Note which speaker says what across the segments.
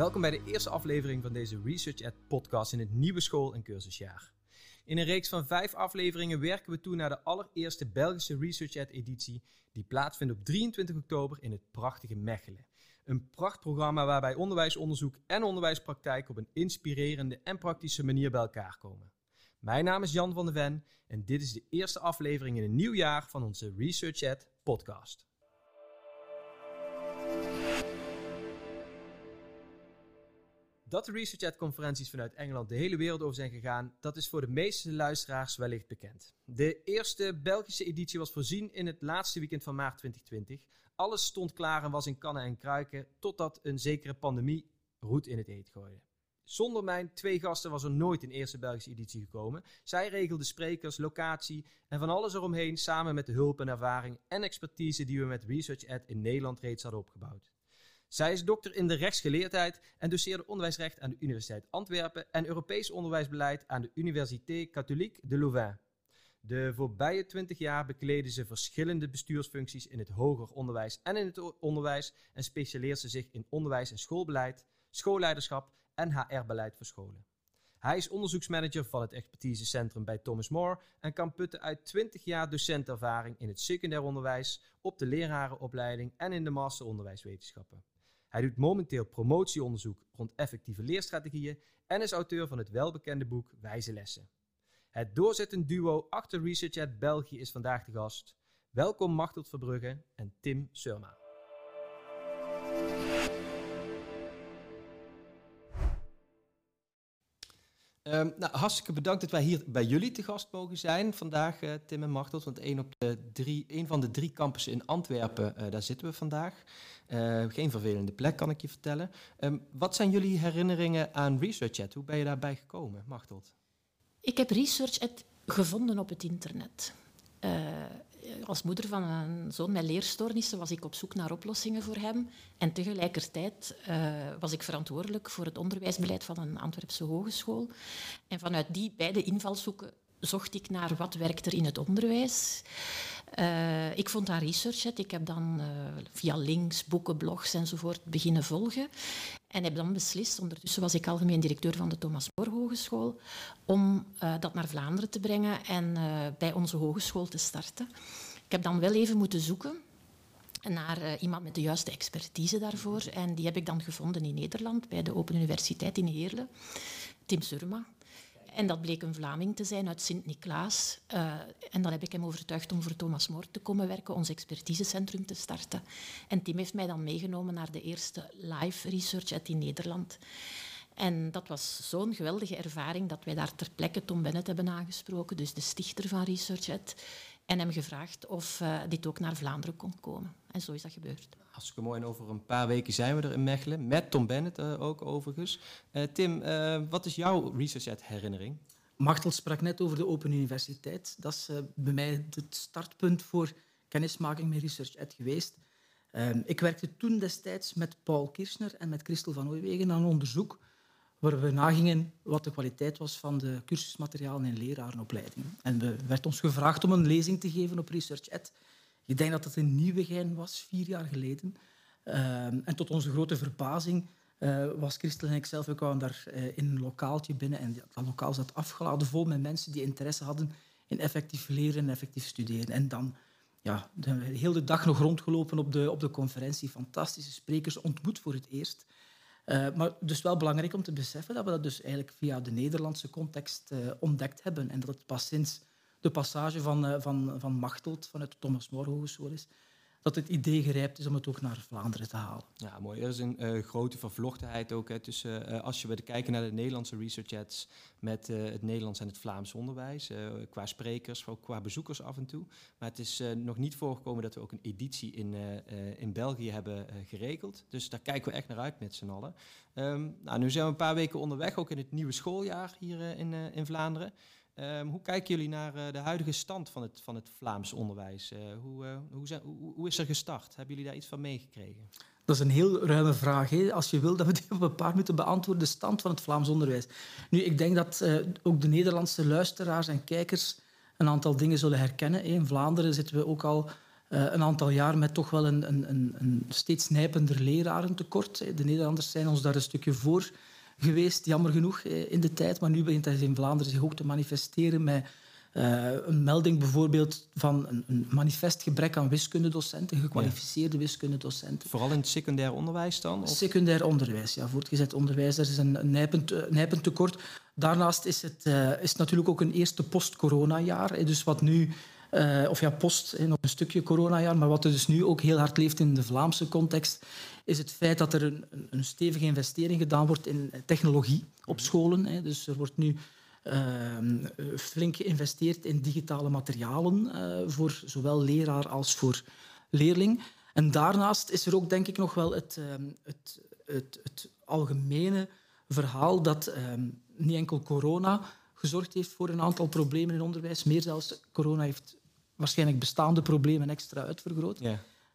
Speaker 1: Welkom bij de eerste aflevering van deze Research at podcast in het nieuwe school- en cursusjaar. In een reeks van vijf afleveringen werken we toe naar de allereerste Belgische Research at editie die plaatsvindt op 23 oktober in het prachtige Mechelen. Een prachtprogramma waarbij onderwijsonderzoek en onderwijspraktijk op een inspirerende en praktische manier bij elkaar komen. Mijn naam is Jan van de Ven en dit is de eerste aflevering in een nieuw jaar van onze Research at podcast. Dat de Research conferenties vanuit Engeland de hele wereld over zijn gegaan, dat is voor de meeste luisteraars wellicht bekend. De eerste Belgische editie was voorzien in het laatste weekend van maart 2020. Alles stond klaar en was in kannen en kruiken, totdat een zekere pandemie roet in het eet gooide. Zonder mijn twee gasten was er nooit een eerste Belgische editie gekomen. Zij regelden sprekers, locatie en van alles eromheen samen met de hulp en ervaring en expertise die we met Research Ed in Nederland reeds hadden opgebouwd. Zij is dokter in de rechtsgeleerdheid en doseerde onderwijsrecht aan de Universiteit Antwerpen en Europees onderwijsbeleid aan de Université Catholique de Louvain. De voorbije twintig jaar bekleden ze verschillende bestuursfuncties in het hoger onderwijs en in het onderwijs en specialiseert ze zich in onderwijs- en schoolbeleid, schoolleiderschap en HR-beleid voor scholen. Hij is onderzoeksmanager van het expertisecentrum bij Thomas More en kan putten uit 20 jaar docentervaring in het secundair onderwijs, op de lerarenopleiding en in de masteronderwijswetenschappen. Hij doet momenteel promotieonderzoek rond effectieve leerstrategieën en is auteur van het welbekende boek Wijze Lessen. Het doorzettend duo achter Research at België is vandaag de gast. Welkom Machteld Verbrugge en Tim Surma. Um, nou, hartstikke bedankt dat wij hier bij jullie te gast mogen zijn vandaag, uh, Tim en Machteld. Want een, op de van de drie campussen in Antwerpen, uh, daar zitten we vandaag. Uh, geen vervelende plek, kan ik je vertellen. Um, wat zijn jullie herinneringen aan ResearchEd? Hoe ben je daarbij gekomen, Machteld?
Speaker 2: Ik heb ResearchEd gevonden op het internet. Als moeder van een zoon met leerstoornissen was ik op zoek naar oplossingen voor hem. En tegelijkertijd uh, was ik verantwoordelijk voor het onderwijsbeleid van een Antwerpse hogeschool. En vanuit die beide invalshoeken zocht ik naar wat werkt er in het onderwijs. Uh, ik vond daar research. Ik heb dan uh, via links, boeken, blogs enzovoort beginnen volgen. En heb dan beslist, ondertussen was ik algemeen directeur van de Thomas More Hogeschool, om dat naar Vlaanderen te brengen en bij onze hogeschool te starten. Ik heb dan wel even moeten zoeken naar iemand met de juiste expertise daarvoor. En die heb ik dan gevonden in Nederland, bij de Open Universiteit in Heerlen. Tim Surma, en dat bleek een Vlaming te zijn uit Sint-Niklaas. Uh, en dan heb ik hem overtuigd om voor Thomas More te komen werken, ons expertisecentrum te starten. En Tim heeft mij dan meegenomen naar de eerste live research uit in Nederland. En dat was zo'n geweldige ervaring dat wij daar ter plekke Tom Bennett hebben aangesproken, dus de stichter van ResearchEd, en hem gevraagd of uh, dit ook naar Vlaanderen kon komen. En zo is dat gebeurd.
Speaker 1: Hartstikke mooi. En over een paar weken zijn we er in Mechelen. Met Tom Bennett uh, ook overigens. Uh, Tim, uh, wat is jouw research herinnering?
Speaker 3: Machtel sprak net over de Open Universiteit. Dat is bij mij het startpunt voor kennismaking met Research Ed geweest. Ehm, ik werkte toen destijds met Paul Kirchner en met Christel van Ooijwegen aan onderzoek waar we nagingen wat de kwaliteit was van de cursusmaterialen in lerarenopleidingen. En we werd ons gevraagd om een lezing te geven op Research Ed. Ik denk dat het een nieuwe gein was, vier jaar geleden. Uh, en tot onze grote verbazing uh, was Christel en ik zelf, we kwamen daar uh, in een lokaaltje binnen en dat lokaal zat afgeladen vol met mensen die interesse hadden in effectief leren en effectief studeren. En dan ja, de hele dag nog rondgelopen op de, op de conferentie, fantastische sprekers ontmoet voor het eerst. Uh, maar dus wel belangrijk om te beseffen dat we dat dus eigenlijk via de Nederlandse context uh, ontdekt hebben en dat het pas sinds de passage van, uh, van, van Machteld vanuit de Thomas More Hogeschool is, dat het idee gerijpt is om het ook naar Vlaanderen te halen.
Speaker 1: Ja, mooi. Er is een uh, grote vervlochtenheid ook hè, tussen, uh, als je willen kijken naar de Nederlandse research met uh, het Nederlands en het Vlaams onderwijs, qua sprekers, ook qua bezoekers af en toe. Maar het is nog niet voorgekomen dat we ook een editie in, in België hebben geregeld. Dus daar kijken we echt naar uit met z'n allen. Um, nou, nu zijn we een paar weken onderweg, ook in het nieuwe schooljaar hier in, in Vlaanderen. Um, hoe kijken jullie naar uh, de huidige stand van het, van het Vlaams onderwijs? Uh, hoe, uh, hoe, zijn, hoe, is er gestart? Hebben jullie daar iets van meegekregen?
Speaker 3: Dat is een heel ruime vraag. Hè? Als je wil dat we die op een paar minuten beantwoorden, de stand van het Vlaams onderwijs. Nu, ik denk dat ook de Nederlandse luisteraars en kijkers een aantal dingen zullen herkennen. In Vlaanderen zitten we ook al een aantal jaar met toch wel een, een, een steeds nijpender lerarentekort. De Nederlanders zijn ons daar een stukje voor geweest, jammer genoeg, in de tijd. Maar nu begint dat in Vlaanderen zich ook te manifesteren met uh, een melding bijvoorbeeld van een, een, manifest gebrek aan wiskundedocenten, gekwalificeerde ja. wiskundedocenten.
Speaker 1: Vooral in het secundair onderwijs dan? Of?
Speaker 3: Secundair onderwijs, ja. Voortgezet onderwijs, daar is een nijpend, uh, nijpend tekort. Daarnaast is het, uh, is natuurlijk ook een eerste post-corona-jaar. Dus wat nu... of ja, post, nog een stukje coronajaar, maar wat er dus nu ook heel hard leeft in de Vlaamse context, is het feit dat er een, een stevige investering gedaan wordt in technologie op scholen. Dus er wordt nu Ehm, flink geïnvesteerd in digitale materialen uh, voor zowel leraar als voor leerling. En daarnaast is er ook denk ik nog wel het, ehm, het, het, het algemene verhaal dat ehm, niet enkel corona gezorgd heeft voor een aantal problemen in onderwijs, meer zelfs corona heeft waarschijnlijk bestaande problemen extra uitvergroot.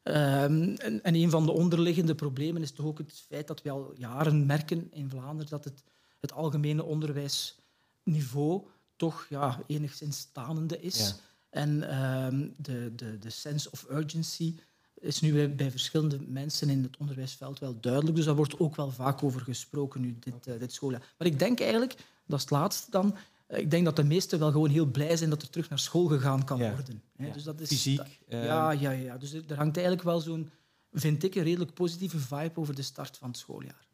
Speaker 3: Um, en, en, een van de onderliggende problemen is toch ook het feit dat we al jaren merken in Vlaanderen dat het, het algemene onderwijs niveau toch ja, enigszins stanende is. En ehm, de, de, de sense of urgency is nu bij, bij, verschillende mensen in het onderwijsveld wel duidelijk. Dus daar wordt ook wel vaak over gesproken nu, dit, uh, dit schooljaar. Maar ik denk eigenlijk, dat is het laatste dan, eh, ik denk dat de meesten wel gewoon heel blij zijn dat er terug naar school gegaan kan worden.
Speaker 1: Ja. Dus dat is, Fysiek.
Speaker 3: ja, ja, ja. Dus er, er hangt eigenlijk wel zo'n, vind ik, een redelijk positieve vibe over de start van het schooljaar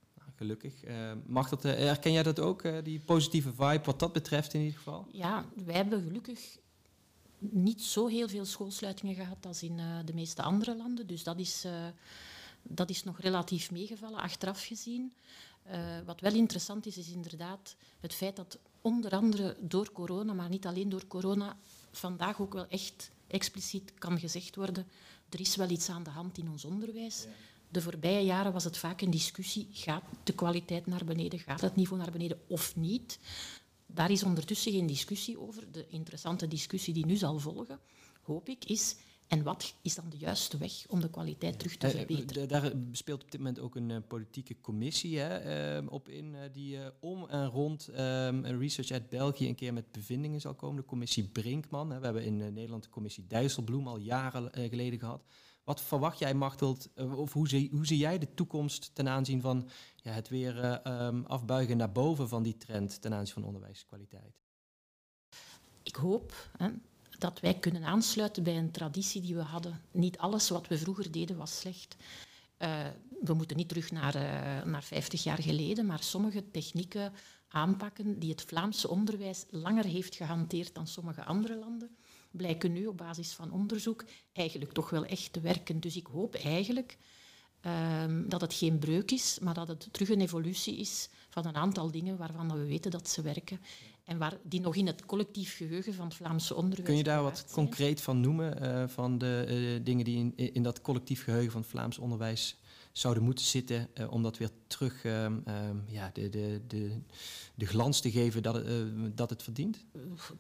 Speaker 1: gelukkig. Uh, mag dat, uh, herken jij dat ook, uh, die positieve vibe wat dat betreft in ieder geval?
Speaker 2: Ja, wij hebben gelukkig niet zo heel veel schoolsluitingen gehad als in de meeste andere landen. Dus dat is, dat is nog relatief meegevallen, achteraf gezien. Wat wel interessant is, is inderdaad het feit dat onder andere door corona, maar niet alleen door corona, vandaag ook wel echt expliciet kan gezegd worden, er is wel iets aan de hand in ons onderwijs. Ja de voorbije jaren was het vaak een discussie. Gaat de kwaliteit naar beneden? Gaat het niveau naar beneden of niet? Daar is ondertussen geen discussie over. De interessante discussie die nu zal volgen, hoop ik, is... En wat is dan de juiste weg om de kwaliteit terug te eh, verbeteren?
Speaker 1: Daar speelt op dit moment ook een uh, politieke commissie hè, uh, op in, die om en rond um, Research uit België een keer met bevindingen zal komen. De commissie Brinkman. Hè. We hebben in Nederland de commissie Dijsselbloem al jaren geleden gehad. Wat verwacht jij, Machteld, eh, of hoe zie, hoe zie jij de toekomst ten aanzien van ja, het weer um, afbuigen naar boven van die trend ten aanzien van onderwijskwaliteit?
Speaker 2: Ik hoop hè, dat wij kunnen aansluiten bij een traditie die we hadden. Niet alles wat we vroeger deden was slecht. Uh, we moeten niet terug naar, uh, naar 50 jaar geleden, maar sommige technieken aanpakken die het Vlaamse onderwijs langer heeft gehanteerd dan sommige andere landen blijken nu op basis van onderzoek eigenlijk toch wel echt te werken. Dus ik hoop eigenlijk um, dat het geen breuk is, maar dat het terug een evolutie is van een aantal dingen waarvan we weten dat ze werken en waar, die nog in het collectief geheugen van het Vlaamse onderwijs
Speaker 1: Kun je daar wat concreet van noemen, uh, van de uh, dingen die in, in dat collectief geheugen van het Vlaams onderwijs zouden moeten zitten uh, om dat weer terug uh, ja, de, de, de, de glans te geven dat uh, dat het verdient?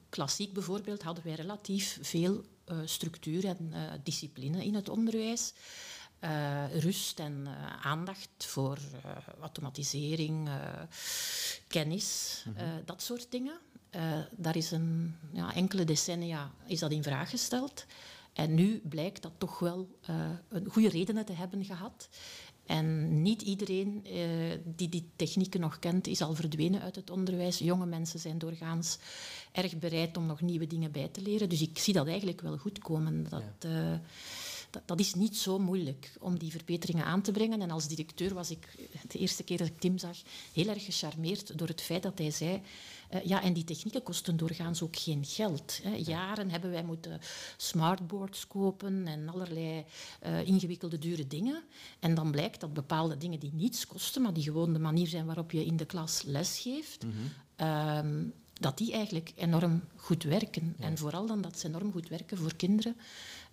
Speaker 2: Klassiek bijvoorbeeld hadden wij relatief veel structuur en discipline in het onderwijs. Rust en aandacht voor automatisering, kennis, mm -hmm. dat soort dingen. daar is een ja, enkele decennia is dat in vraag gesteld. En nu blijkt dat toch wel een goede redenen te hebben gehad. En niet iedereen die die technieken nog kent, is al verdwenen uit het onderwijs. Jonge mensen zijn doorgaans erg bereid om nog nieuwe dingen bij te leren. Dus ik zie dat eigenlijk wel goed komen. Dat, ja. uh, dat, dat, is niet zo moeilijk om die verbeteringen aan te brengen. En als directeur was ik de eerste keer dat ik Tim zag heel erg gecharmeerd door het feit dat hij zei uh, ja, en die technieken kosten doorgaans ook geen geld. Hè. Jaren hebben wij moeten smartboards kopen en allerlei uh, ingewikkelde, dure dingen. En dan blijkt dat bepaalde dingen die niets kosten, maar die gewoon de manier zijn waarop je in de klas lesgeeft, mm -hmm. um, dat die eigenlijk enorm goed werken. Ja. En vooral dan dat ze enorm goed werken voor kinderen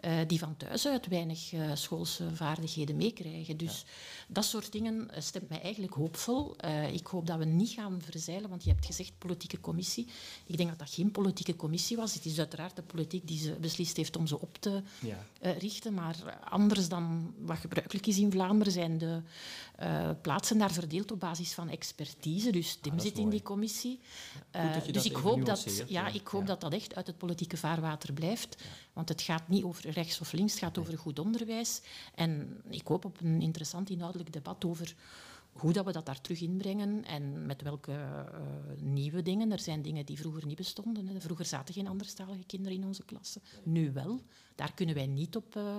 Speaker 2: uh, die van thuis uit weinig uh, schoolse vaardigheden meekrijgen. Dus ja. dat soort dingen uh, stemt mij eigenlijk hoopvol. ik hoop dat we niet gaan verzeilen, want je hebt gezegd politieke commissie. Ik denk dat dat geen politieke commissie was. Het is uiteraard de politiek die ze beslist heeft om ze op te ja. richten. Maar anders dan wat gebruikelijk is in Vlaanderen zijn de plaatsen daar verdeeld op basis van expertise. Dus Tim ah, zit in die commissie. Dus ik hoop, dat, ja, ik hoop dat dat echt uit het politieke vaarwater blijft. Want het gaat niet over rechts of links, het gaat over goed onderwijs. En ik hoop op een interessant inhoudelijk debat over hoe dat we dat daar terug inbrengen en met welke uh, nieuwe dingen. Er zijn dingen die vroeger niet bestonden. Hè. Vroeger zaten geen anderstalige kinderen in onze klasse. Nu wel. Daar kunnen wij niet op uh,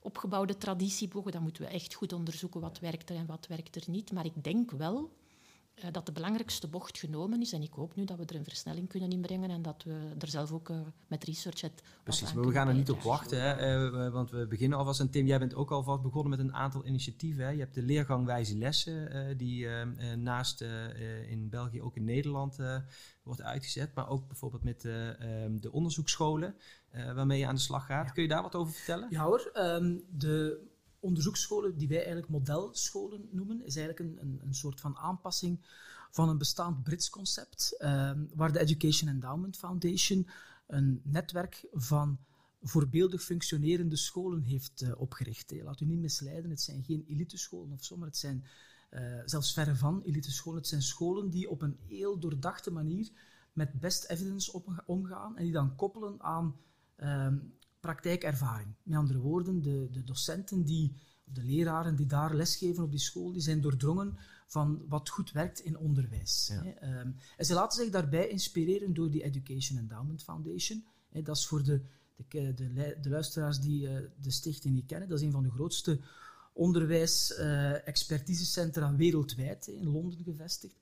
Speaker 2: opgebouwde traditie bogen. Dan moeten we echt goed onderzoeken wat werkt er en wat werkt er niet. Maar ik denk wel uh, dat de belangrijkste bocht genomen is. En ik hoop nu dat we er een versnelling kunnen inbrengen en dat we er zelf ook uh, met research het.
Speaker 1: Precies, maar we gaan er niet op wachten, hè, uh, want we beginnen alvast. En Tim, jij bent ook alvast begonnen met een aantal initiatieven. Hè. Je hebt de leergang Wijze Lessen, die naast in België ook in Nederland wordt uitgezet. Maar ook bijvoorbeeld met um, de onderzoeksscholen, waarmee je aan de slag gaat. Ja. Kun je daar wat over vertellen?
Speaker 3: Ja hoor, um, de onderzoeksscholen, die wij eigenlijk modelscholen noemen, is eigenlijk een, een, een soort van aanpassing van een bestaand Brits concept, uh, waar de Education Endowment Foundation een netwerk van voorbeeldig functionerende scholen heeft uh, opgericht. Laat u niet misleiden, het zijn geen elitescholen of zo, maar het zijn uh, zelfs verre van elitescholen. Het zijn scholen die op een heel doordachte manier met best evidence omgaan en die dan koppelen aan ehm, praktijkervaring. Met andere woorden, de, de docenten die, de leraren die daar lesgeven op die school, die zijn doordrongen van wat goed werkt in onderwijs. Ja. Hè. Um, en ze laten zich daarbij inspireren door die Education Endowment Foundation. Hè. Dat is voor de, de, de, de luisteraars die uh, de stichting niet kennen, dat is een van de grootste onderwijs-expertisecentra uh, wereldwijd, in Londen gevestigd.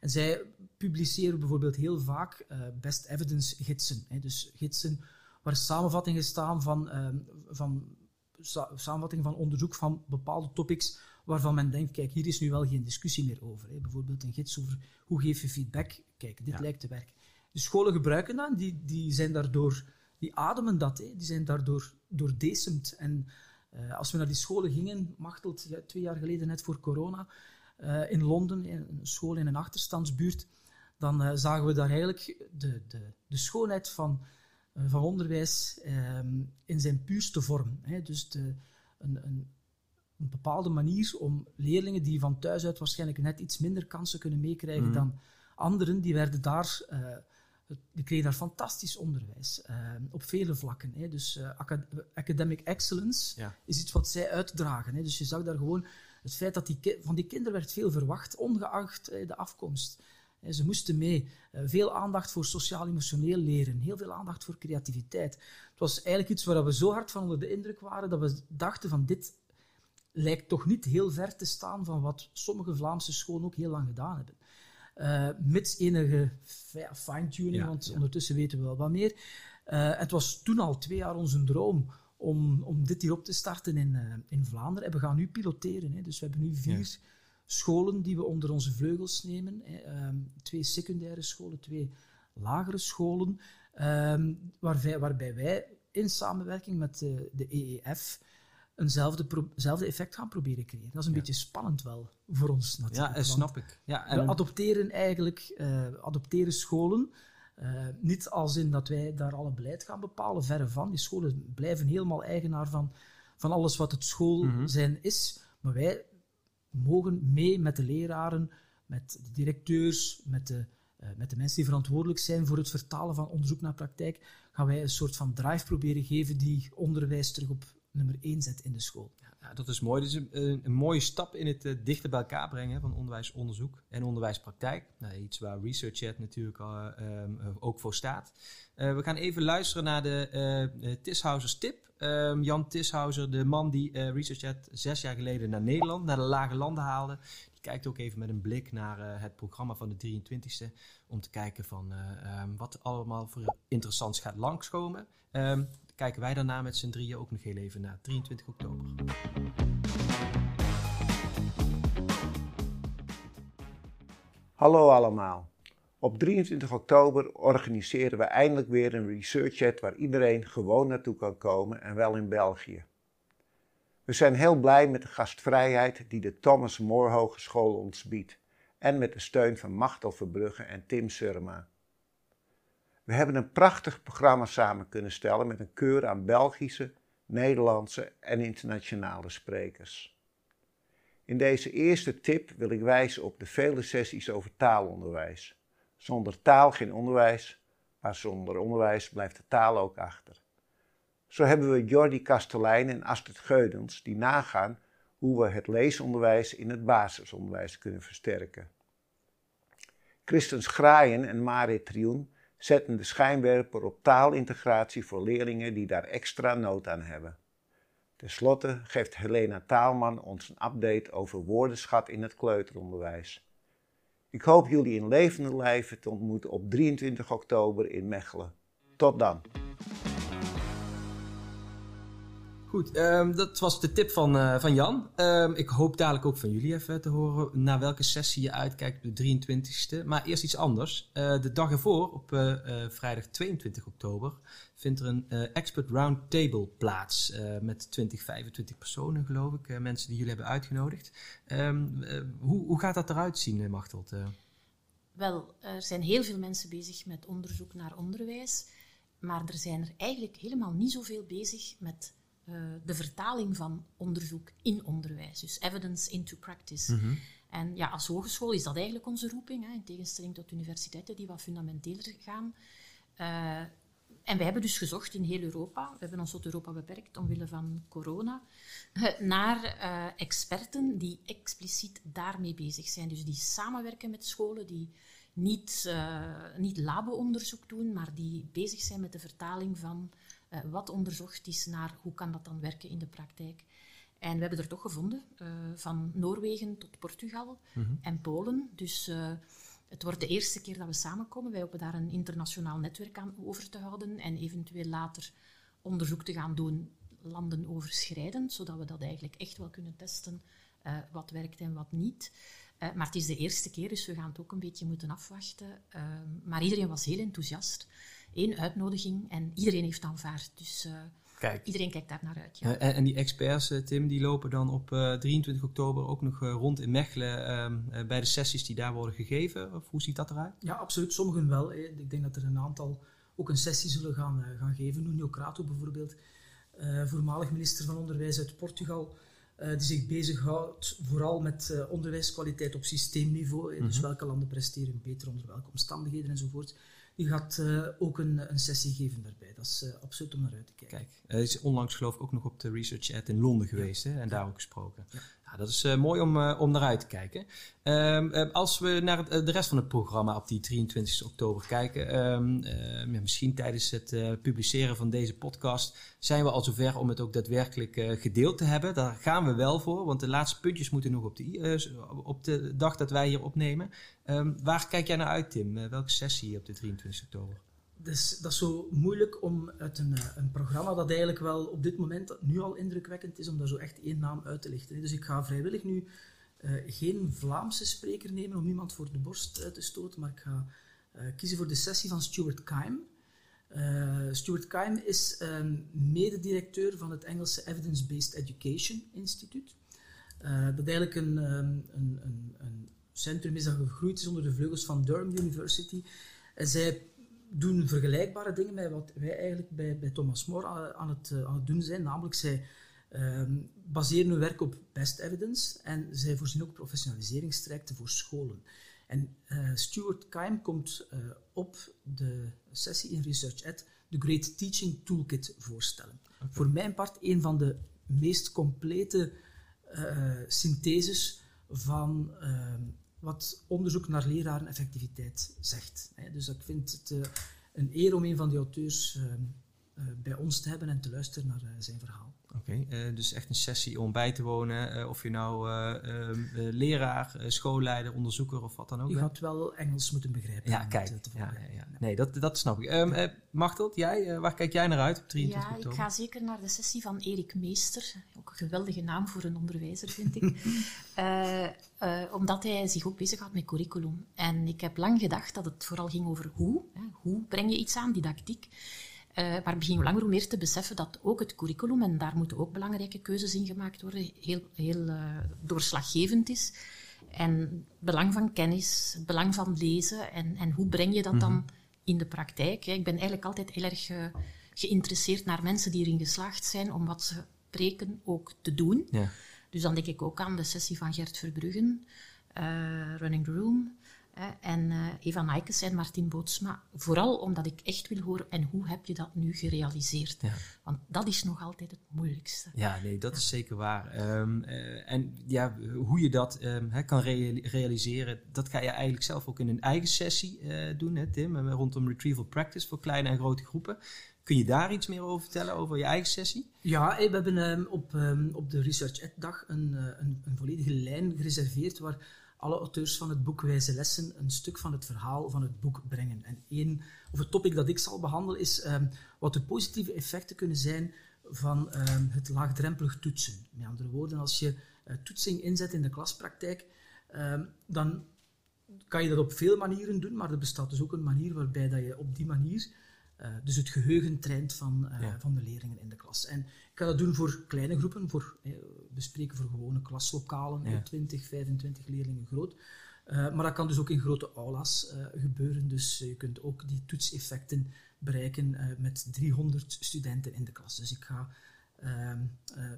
Speaker 3: En zij publiceren bijvoorbeeld heel vaak uh, best evidence gidsen. Hè. Dus gidsen waar samenvattingen staan van, uh, van sa samenvattingen van onderzoek van bepaalde topics waarvan men denkt, kijk, hier is nu wel geen discussie meer over. Hè. Bijvoorbeeld een gids over hoe geef je feedback. Kijk, dit ja. lijkt te werken. De scholen gebruiken dat, die, die zijn daardoor, die ademen dat, hè. die zijn daardoor doordecemd. En uh, als we naar die scholen gingen, Machteld, ja, twee jaar geleden, net voor corona, uh, in Londen, in een school in een achterstandsbuurt, dan uh, zagen we daar eigenlijk de, de, de schoonheid van eh, van onderwijs um, in zijn puurste vorm. Hè. Dus de, een, een, een, bepaalde manier om leerlingen die van thuis uit waarschijnlijk net iets minder kansen kunnen meekrijgen mm. dan anderen, die werden daar... Die kregen daar fantastisch onderwijs uh, op vele vlakken. Hè. Dus uh, acad academic excellence ja. is iets wat zij uitdragen. Hè. Dus je zag daar gewoon het feit dat die van die kinderen werd veel verwacht, ongeacht de afkomst. Ze moesten mee. Eh, veel aandacht voor sociaal-emotioneel leren. Heel veel aandacht voor creativiteit. Het was eigenlijk iets waar we zo hard van onder de indruk waren dat we dachten van dit lijkt toch niet heel ver te staan van wat sommige Vlaamse scholen ook heel lang gedaan hebben. Uh, mits enige fine-tuning, ja, want ja. ondertussen weten we wel wat meer. Uh, het was toen al twee jaar onze droom om, om dit hier op te starten in, uh, in Vlaanderen. En we gaan nu piloteren. Hè. Dus we hebben nu vier scholen die we onder onze vleugels nemen. Hè, um, twee secundaire scholen, twee lagere scholen, um, waarbij, waarbij, wij in samenwerking met de, de EEF eenzelfde effect gaan proberen creëren. Dat is een ja. beetje spannend wel voor ons natuurlijk.
Speaker 1: Ja, snap ik. Ja,
Speaker 3: en... We adopteren eigenlijk uh, adopteren scholen. Uh, niet als in dat wij daar alle beleid gaan bepalen, verre van. Die scholen blijven helemaal eigenaar van, van alles wat het school mm -hmm. zijn is. Maar wij mogen mee met de leraren, met de directeurs, met de, uh, met de mensen die verantwoordelijk zijn voor het vertalen van onderzoek naar praktijk, gaan wij een soort van drive proberen geven die onderwijs terug op nummer 1 zet in de school.
Speaker 1: Ja, dat is mooi. Dat is een, een, mooie stap in het uh, dichter bij elkaar brengen van onderwijsonderzoek en onderwijspraktijk. Nou, iets waar ResearchChat natuurlijk uh, um, ook voor staat. We gaan even luisteren naar de Tishausers tip. Um, Jan Tishauser, de man die ResearchChat zes jaar geleden naar Nederland, naar de lage landen haalde. Die kijkt ook even met een blik naar het programma van de 23e. Om te kijken van um, wat allemaal voor interessants gaat langskomen kijken wij daarna met z'n drieën ook nog heel even naar 23 oktober.
Speaker 4: Hallo allemaal. Op 23 oktober organiseren we eindelijk weer een research chat waar iedereen gewoon naartoe kan komen en wel in België. We zijn heel blij met de gastvrijheid die de Thomas More Hogeschool ons biedt en met de steun van Machtel Verbrugge en Tim Surma. We hebben een prachtig programma samen kunnen stellen met een keur aan Belgische, Nederlandse en internationale sprekers. In deze eerste tip wil ik wijzen op de vele sessies over taalonderwijs, Zonder taal geen onderwijs, maar zonder onderwijs blijft de taal ook achter. Zo hebben we Jordi Kastelein en Astrid Geudens die nagaan hoe we het leesonderwijs in het basisonderwijs kunnen versterken. Christen Schraaien en Marit Trioen zetten de schijnwerper op taalintegratie voor leerlingen die daar extra nood aan hebben. Ten slotte geeft Helena Taalman ons een update over woordenschat in het kleuteronderwijs. Ik hoop jullie in levende lijven te ontmoeten op 23 oktober in Mechelen. Tot dan.
Speaker 1: Goed, um, dat was de tip van, uh, van Jan. Um, ik hoop dadelijk ook van jullie even te horen naar welke sessie je uitkijkt op de 23e. Maar eerst iets anders. Uh, de dag ervoor, op uh, vrijdag 22 oktober, vindt er een expert roundtable plaats. met 20, 25 personen, geloof ik. mensen die jullie hebben uitgenodigd. Um, hoe, hoe gaat dat eruit zien, Machteld?
Speaker 2: Wel, er zijn heel veel mensen bezig met onderzoek naar onderwijs. Maar er zijn er eigenlijk helemaal niet zoveel bezig met uh, de vertaling van onderzoek in onderwijs. Dus evidence into practice.
Speaker 1: Mhm.
Speaker 2: En ja, als hogeschool is dat eigenlijk onze roeping, hè, in tegenstelling tot universiteiten die wat fundamenteler gaan. Uh, en wij hebben dus gezocht in heel Europa, we hebben ons tot Europa beperkt omwille van corona, naar uh, experten die expliciet daarmee bezig zijn. Dus die samenwerken met scholen, die niet, uh, niet labo-onderzoek doen, maar die bezig zijn met de vertaling van uh, wat onderzocht is naar hoe kan dat dan werken in de praktijk. En we hebben er toch gevonden, uh, van Noorwegen tot Portugal
Speaker 1: mm -hmm.
Speaker 2: en Polen. Dus uh, het wordt de eerste keer dat we samenkomen. Wij hopen daar een internationaal netwerk aan over te houden en eventueel later onderzoek te gaan doen, landen overschrijdend, zodat we dat eigenlijk echt wel kunnen testen, wat werkt en wat niet. maar het is de eerste keer, dus we gaan het ook een beetje moeten afwachten. maar iedereen was heel enthousiast één uitnodiging en iedereen heeft aanvaard. Dus uh,
Speaker 1: Kijk.
Speaker 2: iedereen kijkt daar naar uit. Ja.
Speaker 1: Uh, en, en, die experts, uh, Tim, die lopen dan op 23 oktober ook nog rond in Mechelen ehm, bij de sessies die daar worden gegeven? Of hoe ziet dat eruit?
Speaker 3: Ja, absoluut. Sommigen wel. Hè. Ik denk dat er een aantal ook een sessie zullen gaan, gaan geven. Nuno Crato bijvoorbeeld, voormalig minister van Onderwijs uit Portugal. die zich bezighoudt vooral met onderwijskwaliteit op systeemniveau. Mm -hmm. Dus welke landen presteren beter onder welke omstandigheden enzovoort die gaat uh, ook een, een, sessie geven daarbij. Dat is uh, absoluut om naar uit te kijken.
Speaker 1: Kijk, hij is onlangs geloof ik ook nog op de Research Ad in Londen geweest hè, en daar ook gesproken. Ja. Ja, dat is uh, mooi om, om naar uit te kijken. Um, als we naar het, de rest van het programma op die 23 oktober kijken, um, ja, misschien tijdens het publiceren van deze podcast zijn we al zover om het ook daadwerkelijk gedeeld te hebben. Daar gaan we wel voor, want de laatste puntjes moeten nog op de, op de dag dat wij hier opnemen. Um, waar kijk jij naar uit, Tim? welke sessie op de 23
Speaker 3: Dus dat is zo moeilijk om uit een, een, programma dat eigenlijk wel op dit moment nu al indrukwekkend is, om daar zo echt één naam uit te lichten. Dus ik ga vrijwillig nu uh, geen Vlaamse spreker nemen om iemand voor de borst uit te stoten, maar ik ga kiezen voor de sessie van Stuart Keim. Stuart Keim is um, mededirecteur van het Engelse Evidence-Based Education Instituut. dat eigenlijk een, um, een, een, een centrum is dat gegroeid is onder de vleugels van Durham University. En zij doen vergelijkbare dingen met wat wij eigenlijk bij, bij Thomas More aan het, aan het doen zijn. Namelijk, zij um, baseren hun werk op best evidence en zij voorzien ook professionaliseringstrajecten voor scholen. En uh, Stuart Keim komt uh, op de sessie in Research Ed de Great Teaching Toolkit voorstellen. Okay. Voor mijn part een van de meest complete uh, syntheses van uh, wat onderzoek naar lerareneffectiviteit zegt. Dus ik vind het uh, een eer om een van die auteurs uh, bij ons te hebben en te luisteren naar zijn verhaal.
Speaker 1: Oké, okay, uh, dus echt een sessie om bij te wonen. Uh, of je nou uh, leraar, schoolleider, onderzoeker of wat dan ook
Speaker 3: Je gaat wel Engels moeten begrijpen.
Speaker 1: Ja, kijk. Ja, ja, ja. Nee, dat, dat snap ik. Um, Machteld, jij, waar kijk jij naar uit op 23
Speaker 2: ja,
Speaker 1: oktober?
Speaker 2: ik ga zeker naar de sessie van Erik Meester. Ook een geweldige naam voor een onderwijzer, vind ik. omdat hij zich ook bezighoudt met curriculum. En ik heb lang gedacht dat het vooral ging over hoe. Hè, hoe breng je iets aan, didactiek. Uh, maar begin hoe langer hoe meer te beseffen dat ook het curriculum, en daar moeten ook belangrijke keuzes in gemaakt worden, heel, heel uh, doorslaggevend is. En het belang van kennis, het belang van lezen en, en hoe breng je dat dan mm -hmm. in de praktijk. Ik ben eigenlijk altijd heel erg uh, geïnteresseerd naar mensen die erin geslaagd zijn om wat ze preken ook te doen.
Speaker 1: Ja.
Speaker 2: Dus dan denk ik ook aan de sessie van Gert Verbruggen, Running the Room. En uh, Eva Nijkes en Martin Bootsma. Vooral omdat ik echt wil horen, en hoe heb je dat nu gerealiseerd? Want dat is nog altijd het moeilijkste.
Speaker 1: Ja, nee, dat is zeker waar. Um, uh, en ja, hoe je dat um, kan realiseren, dat ga je eigenlijk zelf ook in een eigen sessie uh, doen, hè, Tim, rondom retrieval practice voor kleine en grote groepen. Kun je daar iets meer over vertellen, over je eigen sessie?
Speaker 3: Ja, we hebben um, op, um, op de Research Ed dag een, een, een volledige lijn gereserveerd waar alle auteurs van het boek Wijze Lessen een stuk van het verhaal van het boek brengen. En één, of het topic dat ik zal behandelen is um, wat de positieve effecten kunnen zijn van um, het laagdrempelig toetsen. Met andere woorden, als je uh, toetsing inzet in de klaspraktijk, um, dan kan je dat op veel manieren doen, maar er bestaat dus ook een manier waarbij dat je op die manier dus het geheugen traint van, ja. van de leerlingen in de klas. En ik kan dat doen voor kleine groepen, voor, eh, we spreken voor gewone klaslokalen, ja. 20, 25 leerlingen groot. Uh, maar dat kan dus ook in grote aula's uh, gebeuren. Dus je kunt ook die toetseffecten bereiken uh, met 300 studenten in de klas. Dus ik ga ehm,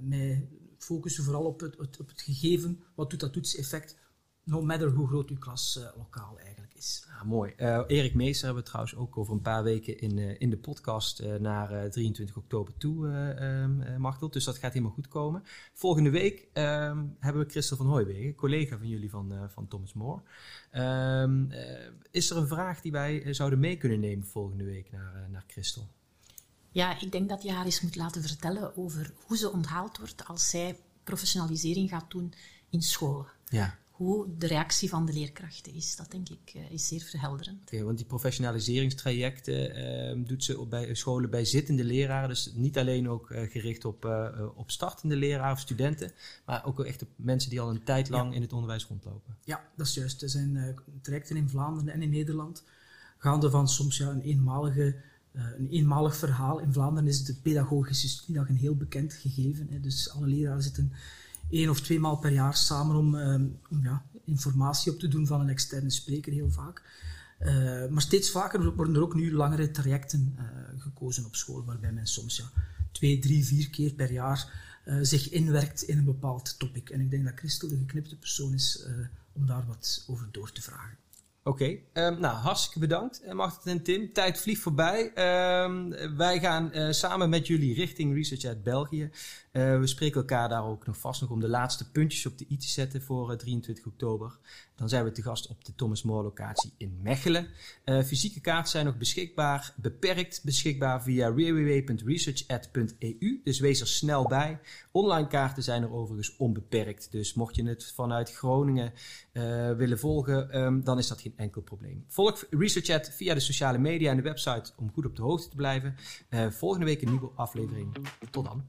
Speaker 3: mij focussen vooral op het, op het gegeven, wat doet dat toetseffect, no matter hoe groot uw klaslokaal eigenlijk is.
Speaker 1: Ja, mooi. Uh, Erik Meester hebben we trouwens ook over een paar weken in, uh, in de podcast uh, naar 23 oktober toe, um, Machtel. Dus dat gaat helemaal goed komen. Volgende week um, hebben we Christel van Hooijwegen, collega van jullie van, van Thomas More. Um, is er een vraag die wij zouden mee kunnen nemen volgende week naar, naar Christel?
Speaker 2: Ja, ik denk dat je haar eens moet laten vertellen over hoe ze onthaald wordt als zij professionalisering gaat doen in scholen.
Speaker 1: Ja
Speaker 2: hoe de reactie van de leerkrachten is. Dat denk ik uh, is zeer verhelderend.
Speaker 1: Okay, want die professionaliseringstrajecten uh, doet ze op bij scholen bij zittende leraren. Dus niet alleen ook uh, gericht op, uh, op startende leraren of studenten, maar ook echt op mensen die al een tijd lang ja. in het onderwijs rondlopen.
Speaker 3: Ja, dat is juist. Er zijn trajecten in Vlaanderen en in Nederland, gaande van soms ja, een eenmalige een eenmalig verhaal. In Vlaanderen is de pedagogische studiedag een heel bekend gegeven. Hè. Dus alle leraren zitten één of twee maal per jaar samen om, um, om ja, informatie op te doen van een externe spreker, heel vaak. Uh, maar steeds vaker worden er ook nu langere trajecten uh, gekozen op school, waarbij men soms ja, twee, drie, vier keer per jaar uh, zich inwerkt in een bepaald topic. En ik denk dat Christel de geknipte persoon is om daar wat over door te vragen.
Speaker 1: Oké, um, nou hartstikke bedankt uh, Martin en Tim. Tijd vliegt voorbij. Um, wij gaan uh, samen met jullie richting Research uit België. Uh, we spreken elkaar daar ook nog vast nog om de laatste puntjes op de i te zetten voor 23 oktober. Dan zijn we te gast op de Thomas More locatie in Mechelen. fysieke kaarten zijn nog beschikbaar, beperkt beschikbaar via www.researchat.eu. Dus wees er snel bij. Online kaarten zijn er overigens onbeperkt. Dus mocht je het vanuit Groningen willen volgen, um, dan is dat geen enkel probleem. Volg ResearchChat via de sociale media en de website om goed op de hoogte te blijven. Uh, volgende week een nieuwe aflevering. Tot dan.